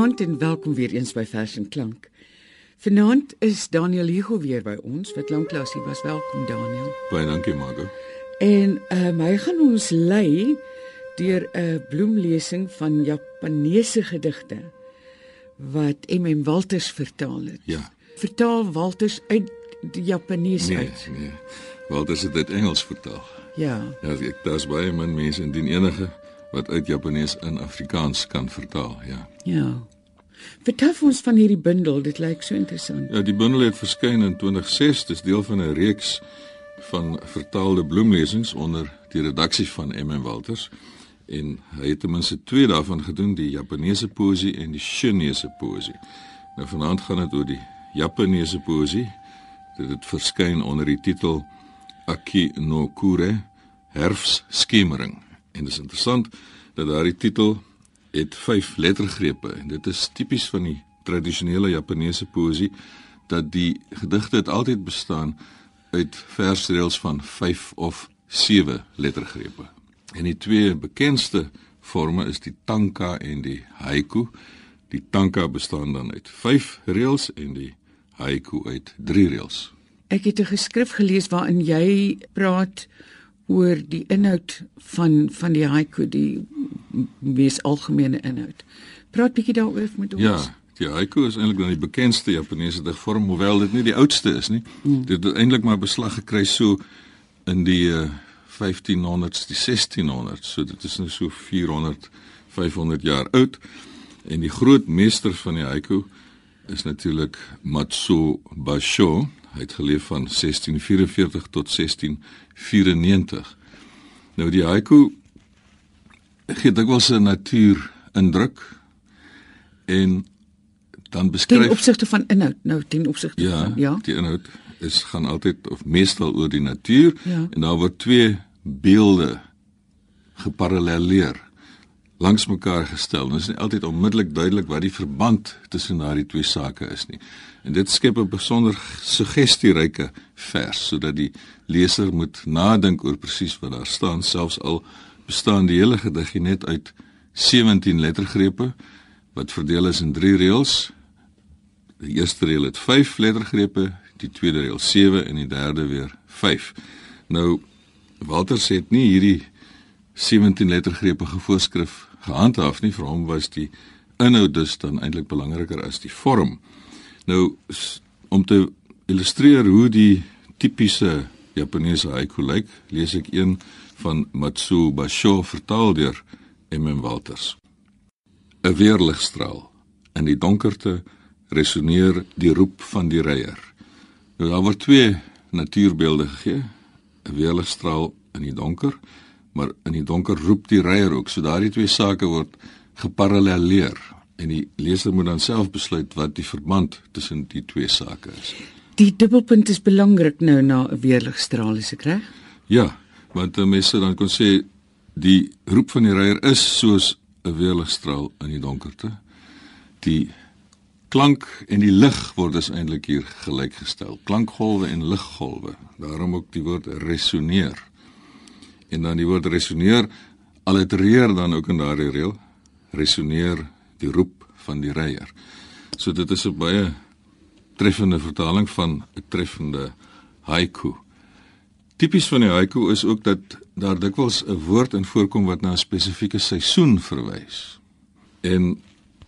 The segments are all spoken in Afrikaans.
Goeienaand en welkom weer eens by Vers en Klank. Vanaand is Daniel Hugo weer by ons. Wat lanklaas hy was. Welkom Daniel. Baie dankie, Margo. En ehm um, hy gaan ons lei deur 'n bloemlesing van Japaneese gedigte wat MM Walters vertaal het. Ja. Vertaal Walters uit die Japanees Nee, uit. nee. Walter het dit Engels vertaal. Ja. Ja, ek daar's baie min mense indien enige wat uit Japanees in Afrikaans kan vertaal, ja. Ja. Vertel ons van hierdie bundel. Dit lyk so interessant. Ja, die bundel het verskyn in 2006, dis deel van 'n reeks van vertaalde bloemlesings onder die redaksie van MM Walters en hy het ten minste twee daarvan gedoen, die Japaneese poësie en die Chinese poësie. Nou vanaand gaan dit oor die Japaneese poësie. Dit het verskyn onder die titel Aki no Kure, Herfsskemering. En dit is interessant dat daardie titel het 5 lettergrepe en dit is tipies van die tradisionele Japaneese poësie dat die gedigte het altyd bestaan uit versreëls van 5 of 7 lettergrepe. En die twee bekendste forme is die tanka en die haiku. Die tanka bestaan dan uit 5 reëls en die haiku uit 3 reëls. Ek het 'n geskrif gelees waarin jy praat oor die inhoud van van die haiku, die mees algemene inhoud. Praat bietjie daaroor met ons. Ja, die haiku is eintlik dan die bekendste Japaneese digvorm, hoewel dit nie die oudste is nie. Mm. Dit het eintlik maar beslag gekry so in die uh, 1500s, die 1600s, so dit is nou so 400 500 jaar oud. En die groot meester van die haiku is natuurlik Matsuo Basho. Hy het geleef van 1644 tot 1694. Nou die haiku gee dikwels 'n natuur indruk en dan ten beskryf opsigte van inhoud, nou ten opsigte ja, van ja. die inhoud is gaan altyd of meestal oor die natuur Ja. en daar word twee beelde geparalleleer langs mekaar gestel. Dit is nie altyd onmiddellik duidelik wat die verband tussen daardie twee sake is nie. En dit skep 'n besonder suggestieryke vers sodat die leser moet nadink oor presies wat daar staan, selfs al bestaan die hele gedig net uit 17 lettergrepe wat verdeel is in 3 reëls. Die eerste reël het 5 lettergrepe, die tweede reël 7 en die derde weer 5. Nou Walter sê het nie hierdie 17 lettergrepe gevoorskrif gehandhaaf nie vir hom was die inhoud dus dan eintlik belangriker as die vorm. Nou om te illustreer hoe die tipiese Japaneese haiku lyk, lees ek een van Matsuo Basho vertaal deur MM Walters. 'n Weerligstraal in die donkerte resoneer die roep van die reier. Nou daar word twee natuurbeelde gegee, 'n weerligstraal in die donker, maar in die donker roep die reier ook. So daardie twee sake word geparalleleer en die leser moet dan self besluit wat die verband tussen die twee sake is. Die dubbelpunt is belangrik nou na 'n weerligstraal, is ek reg? Ja, want uh, mense dan kon sê die roep van die reier is soos 'n weerligstraal in die donkerte. Die klank en die lig word dus eintlik hier gelykgestel. Klankgolwe en liggolwe. Daarom ook die woord resoneer. En dan die woord resoneer allitereer dan ook in daardie reël resoneer die roep van die reier. So dit is 'n baie treffende vertaling van 'n treffende haiku. Tipies van die haiku is ook dat daar dikwels 'n woord in voorkom wat na 'n spesifieke seisoen verwys. En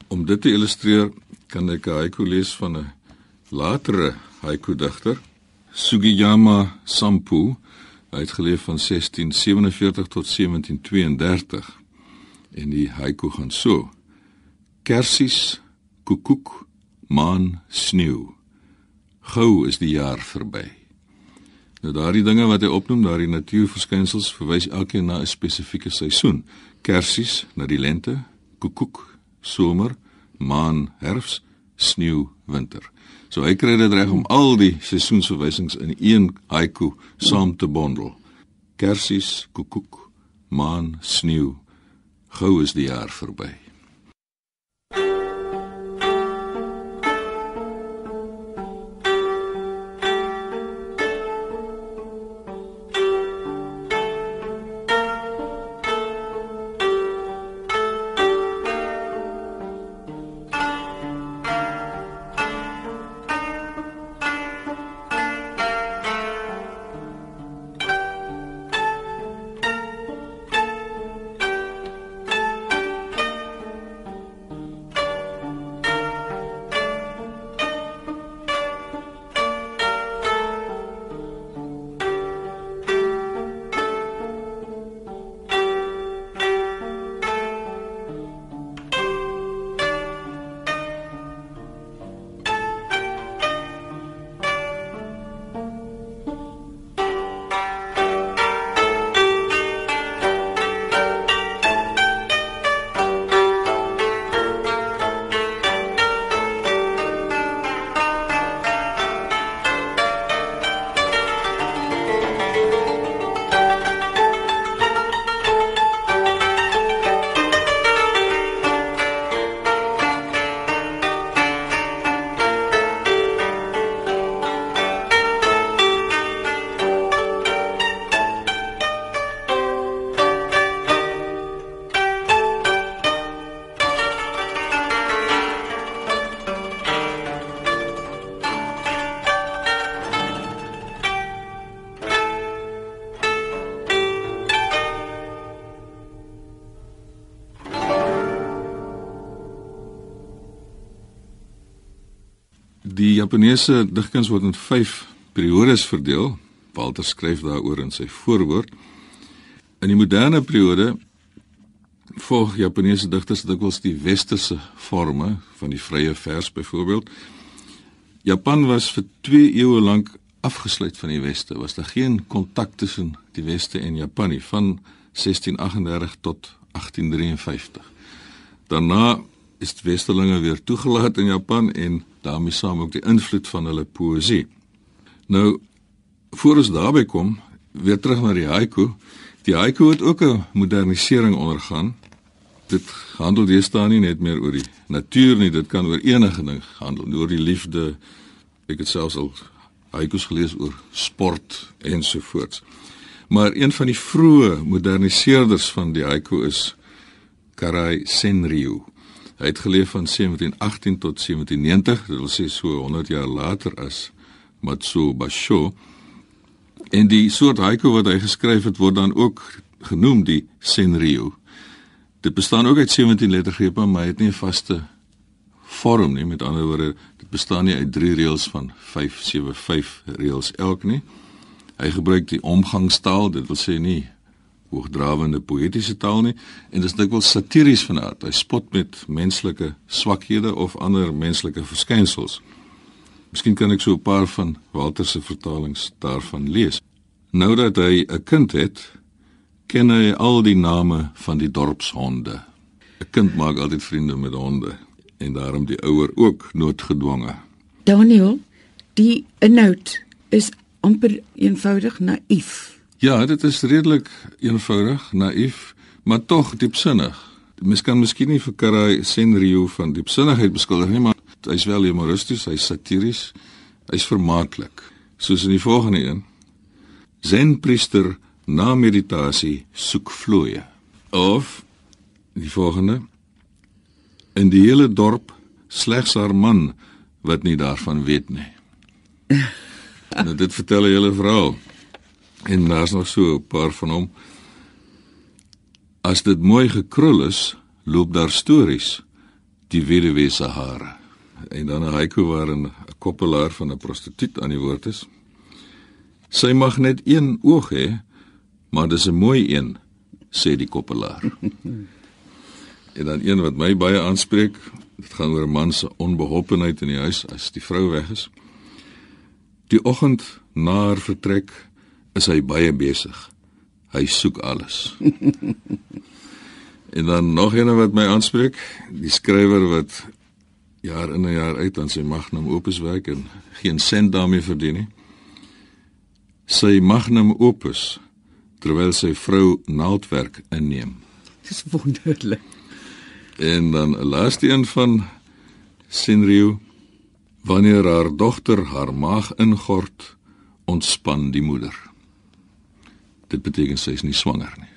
om dit te illustreer, kan ek 'n haiku lees van 'n latere haiku digter, Sugiyama Sampu. Hy het geleef van 1647 tot 1732. En die haiku gaan so: Kersies, koekoek, maan, sneeu. Gou is die jaar verby. Nou daardie dinge wat hy opnoem, daardie natuurverskynsels verwys elkeen na 'n spesifieke seisoen. Kersies na die lente, koekoek somer, maan herfs, sneeu winter. So hy kry dit reg om al die seisoensverwysings in een haiku saam te bondel. Kersies, koekoek, maan, sneeu. Gou is die jaar verby. Japaneese digkuns word in 5 periodes verdeel. Walter skryf daaroor in sy voorwoord. In die moderne periode volg Japaneese digters dikwels die westerse forme van die vrye vers byvoorbeeld. Japan was vir 2 eeue lank afgesluit van die weste. Was daar geen kontak tussen die weste en Japan nie van 1638 tot 1853. Daarna is westerlinge weer toegelaat in Japan en daarmee saam ook die invloed van hulle poësie. Nou voor ons daarby kom, weer terug na die haiku. Die haiku het ook 'n modernisering ondergaan. Dit handel deesdae nie net meer oor die natuur nie, dit kan oor enige ding handel, oor die liefde. Ek het selfs al haikus gelees oor sport ensovoorts. Maar een van die vroeë moderniseerders van die haiku is Karai Senryu. Hy het geleef van 1718 tot 1790, dit wil sê so 100 jaar later as Matsuo Basho. En die soort haiku wat hy geskryf het word dan ook genoem die Senryu. Dit bestaan ook uit 17 lettergrepe, maar hy het nie 'n vaste vorm nie. Met ander woorde, dit bestaan nie uit 3 reëls van 5 7 5 reëls elk nie. Hy gebruik die omgangstaal, dit wil sê nie hoogdrawende poëtiese taal nie en dit is dikwels satiries van aard. Hy spot met menslike swakhede of ander menslike verskynsels. Miskien kan ek so 'n paar van Walter se vertalings daarvan lees. Nou dat hy 'n kind het, ken hy al die name van die dorpshonde. 'n Kind maak altyd vriende met honde en daarom die ouer ook noodgedwonge. Daniel, die inhoud is amper eenvoudig naïef. Ja, dit is redelik eenvoudig, naïef, maar tog diepsinnig. Mens kan miskien nie vir Karai Senryu van diepsinnigheid beskuldig nie, maar hy's wel humoristies, hy's satiries, hy's vermaaklik. Soos in die volgende een. Zen priester na meditasie soek vloeie. Of die volgende. In die hele dorp slegs haar man wat nie daarvan weet nie. nou dit vertel 'n hele verhaal. En daar's nog so 'n paar van hom. As dit mooi gekrul is, loop daar stories die weduwee se hare. En dan 'n haiku waarin 'n koppelaar van 'n prostituut aan die woord is. Sy mag net een oog hê, maar dis 'n mooi een, sê die koppelaar. en dan een wat my baie aanspreek, dit gaan oor 'n man se onbehulpenheid in die huis as die vrou weg is. Die oggend na haar vertrek is hy baie besig. Hy soek alles. en dan nog een wat my aanspreek, die skrywer wat jaar in en jaar uit aan sy magnum opus werk en geen sent daarmee verdien nie. Sy magnum opus terwyl sy vrou naaldwerk inneem. Dis wonderlik. En dan 'n laaste een van Senryu wanneer haar dogter haar maag ingort, ontspan die moeder. Dit beteken sy is nie swanger nie.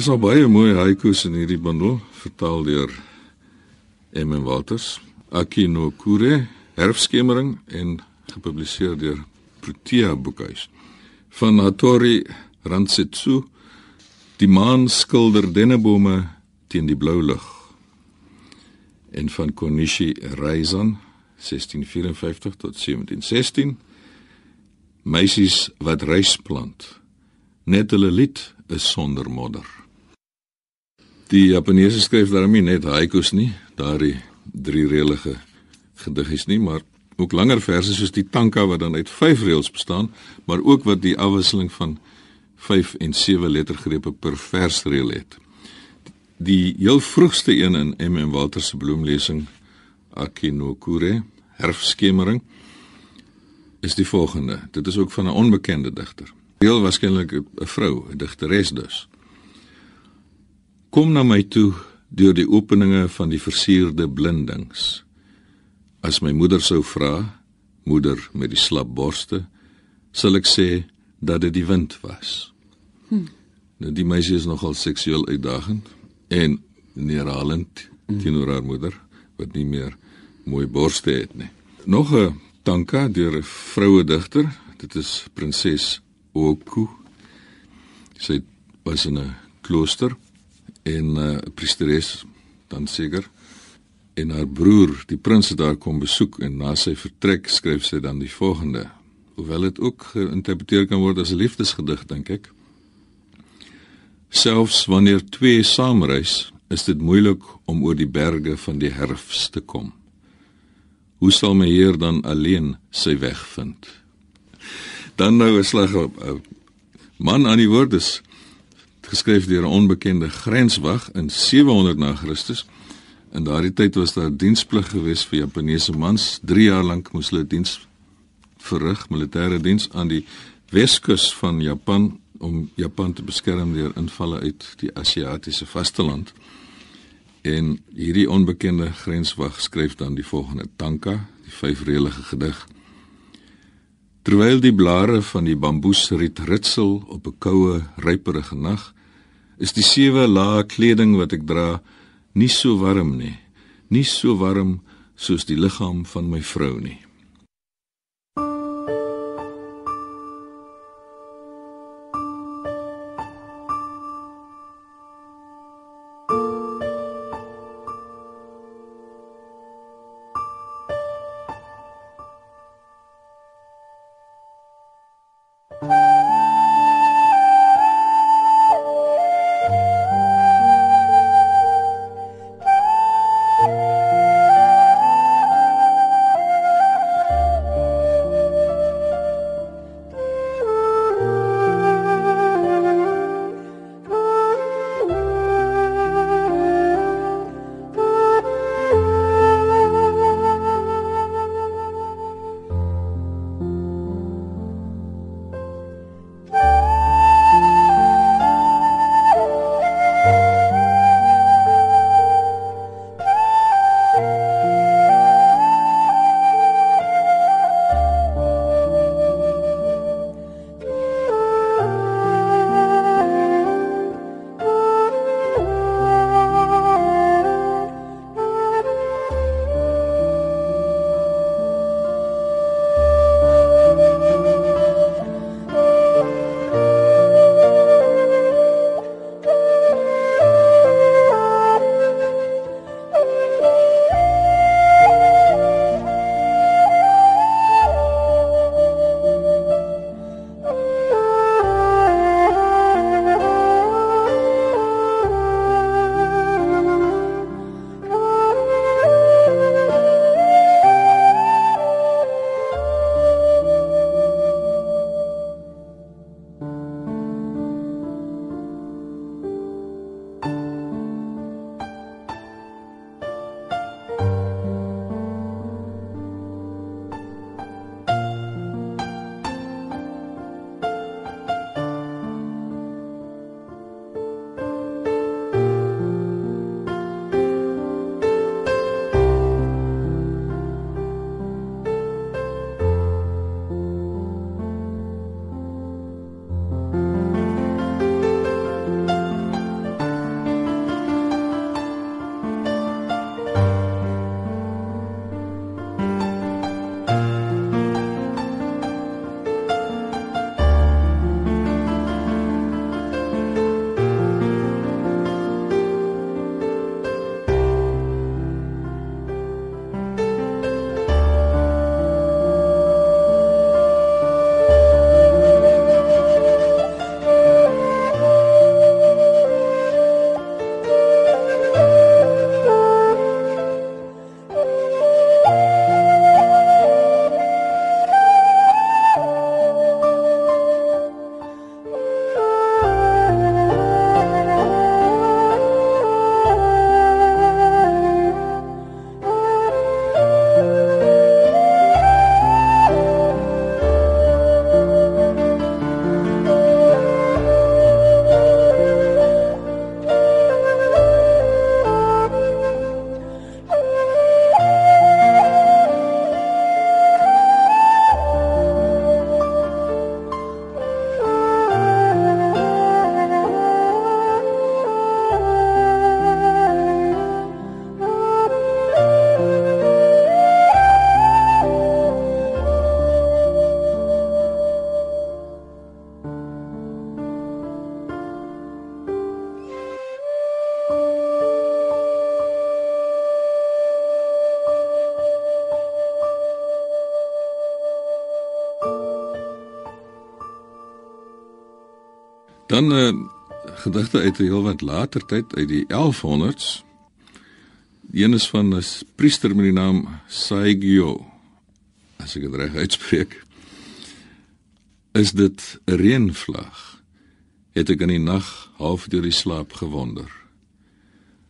Is nog baie mooi haikus in hierdie bundel, vertaal deur M. Walters, Aki no Kure, Herfskemering en gepubliseer deur Protea Boekhuis. Van Hattori Ransetsu, Die maan skilder dennebome teen die blou lug. En van Konishi Reizan 1654 tot 1716 Meisies wat rys plant. Net hulle lied is sonder modder. Die Japaneese skryf daarmee net haikus nie, daardie drie reëlige gediggies nie, maar ook langer verse soos die tanka wat dan uit 5 reëls bestaan, maar ook wat die afwisseling van 5 en 7 lettergrepe per versreël het. Die heel vroegste een in M.M. Walter se bloemlesing Akinokure, herfskemering is die volgende. Dit is ook van 'n onbekende digter. Heel waarskynlik 'n vrou, 'n digteres dus. Kom na my toe deur die openinge van die versierde blindings. As my moeder sou vra, moeder met die slap borste, sal ek sê dat dit die wind was. Hm. Nou die meisie is nogal seksueel uitdagend en neerhalend hm. teenoor haar moeder wat nie meer mooi borste het nie. Nog 'n tanka deur 'n vroue digter, dit is prinses Oku. Sy was in 'n klooster en 'n uh, priesteres dan seker en haar broer die prins het daar kom besoek en na sy vertrek skryf sy dan die volgende. Hoewel dit ook geïnterpreteer kan word as 'n liefdesgedig dink ek. Selfs wanneer twee saamreis is dit moeilik om oor die berge van die herfs te kom. Hoe sal my heer dan alleen sy weg vind? Dan nou 'n slag op man aan die woord is geskryf deur 'n onbekende grenswag in 700 na Christus. In daardie tyd was daar diensplig geweest vir Japaneese mans. 3 jaar lank moes hulle diens verrig, militêre diens aan die Weskus van Japan om Japan te beskerm deur invalle uit die Asiatiese vasteland. En hierdie onbekende grenswag skryf dan die volgende tanka, die vyfreëlige gedig. Terwyl die blare van die bamboesriet ritsel op 'n koue, ryperige nag, is die sewe lae kleding wat ek dra nie so warm nie, nie so warm soos die liggaam van my vrou nie. Dan 'n uh, gedigte uit 'n heel wat later tyd uit die 1100s. Die een is van 'n priester met die naam Saigyo. As ek dit reg uitspreek, is dit 'n reënvlag. Het ek in die nag half deur die slaap gewonder.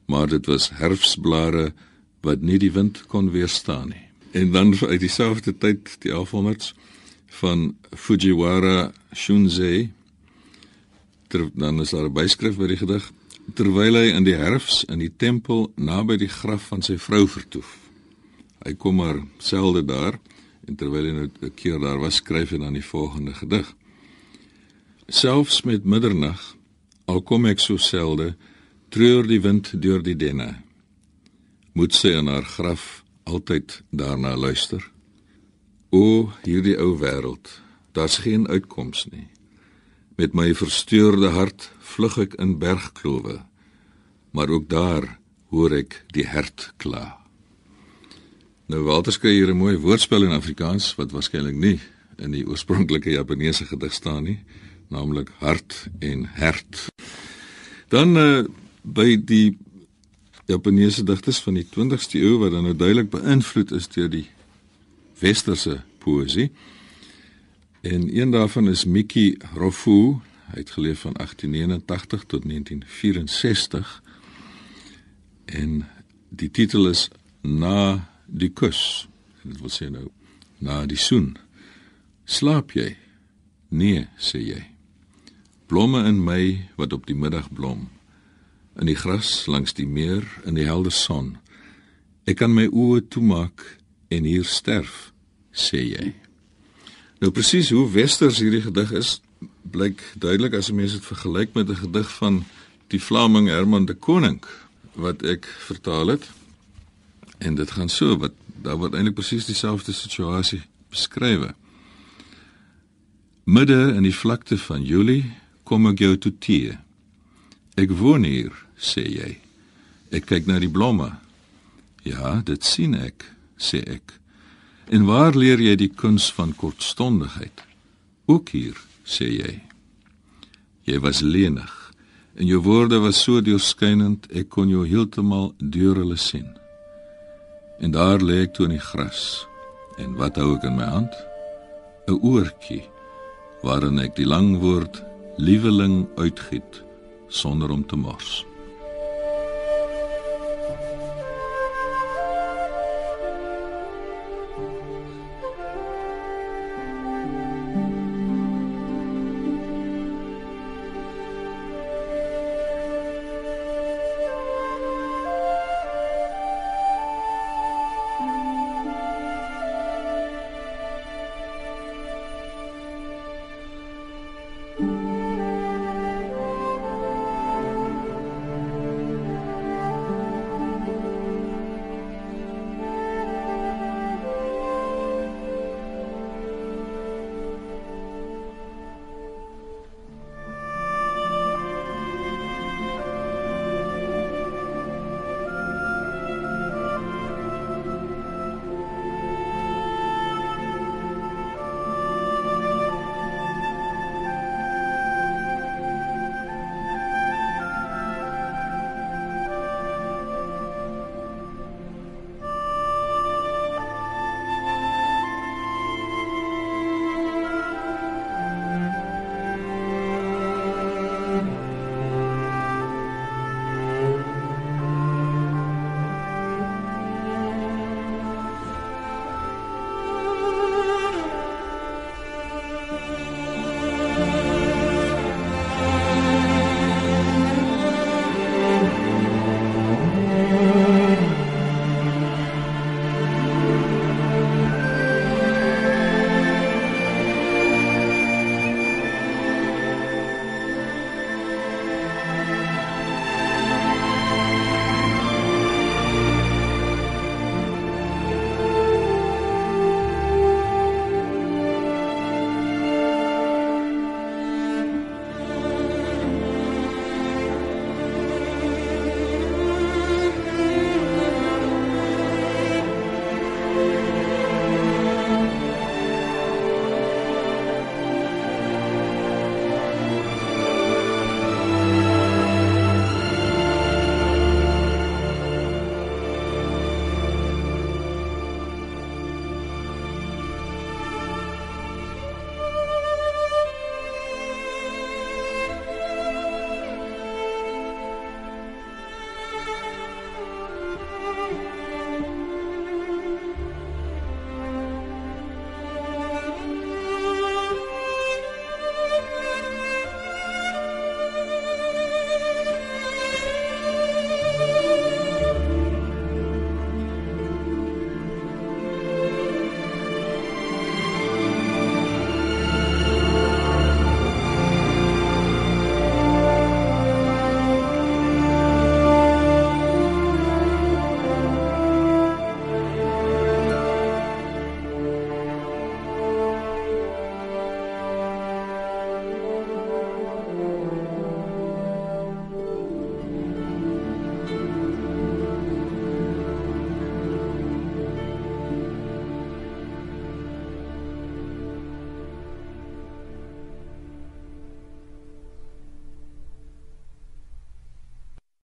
Maar dit was herfsblare wat nie die wind kon weerstaan nie. En dan uit dieselfde tyd, die 1100s van Fujiwara Shunzei ter, dan is daar 'n byskrif by die gedig terwyl hy in die herfs in die tempel naby die graf van sy vrou vertoef. Hy kom maar selde daar en terwyl hy nou 'n keer daar was, skryf hy dan die volgende gedig. Selfs met middernag al kom ek so selde treur die wind deur die denne. Moet sy in haar graf altyd daarna luister. O, hierdie ou wêreld, daar's geen uitkoms nie. Met my versteurde hart vlug ek in bergklowe, maar ook daar hoor ek die hert kla. Nou Walter skryf hier 'n mooi woordspel in Afrikaans wat waarskynlik nie in die oorspronklike Japaneese gedig staan nie, naamlik hart en hert. Dan uh, by die Japaneese digters van die 20ste eeu wat dan nou duidelik beïnvloed is deur die westerse poësie. En een daarvan is Miki Rofu, hy het geleef van 1889 tot 1964. En die titel is Na die kus. Dit wil sê nou na die soen. Slaap jy? Nee, sê jy. Blomme in my wat op die middag blom. In die gras langs die meer in die helder son. Ek kan my oë toemaak en hier sterf, sê jy. Nou presies hoe westers hierdie gedig is, blyk duidelik as 'n mens dit vergelyk met 'n gedig van die Vlaming Herman de Koning wat ek vertaal het. En dit gaan so wat daar word eintlik presies dieselfde situasie beskryf. Midde in die vlakte van Julie kom ek jou toe tee. Ek woon hier, sê jy. Ek kyk na die blomme. Ja, dit sien ek, sê ek. En waar leer jy die kuns van kortstondigheid? Ook hier, sê jy. Jy was lenig en jou woorde was so deurskynend ek kon jou heeltemal deur hulle sien. En daar lê ek toe in die gras. En wat hou ek in my hand? 'n Oortjie waarin ek die lang woord lieweling uitgiet sonder om te mors.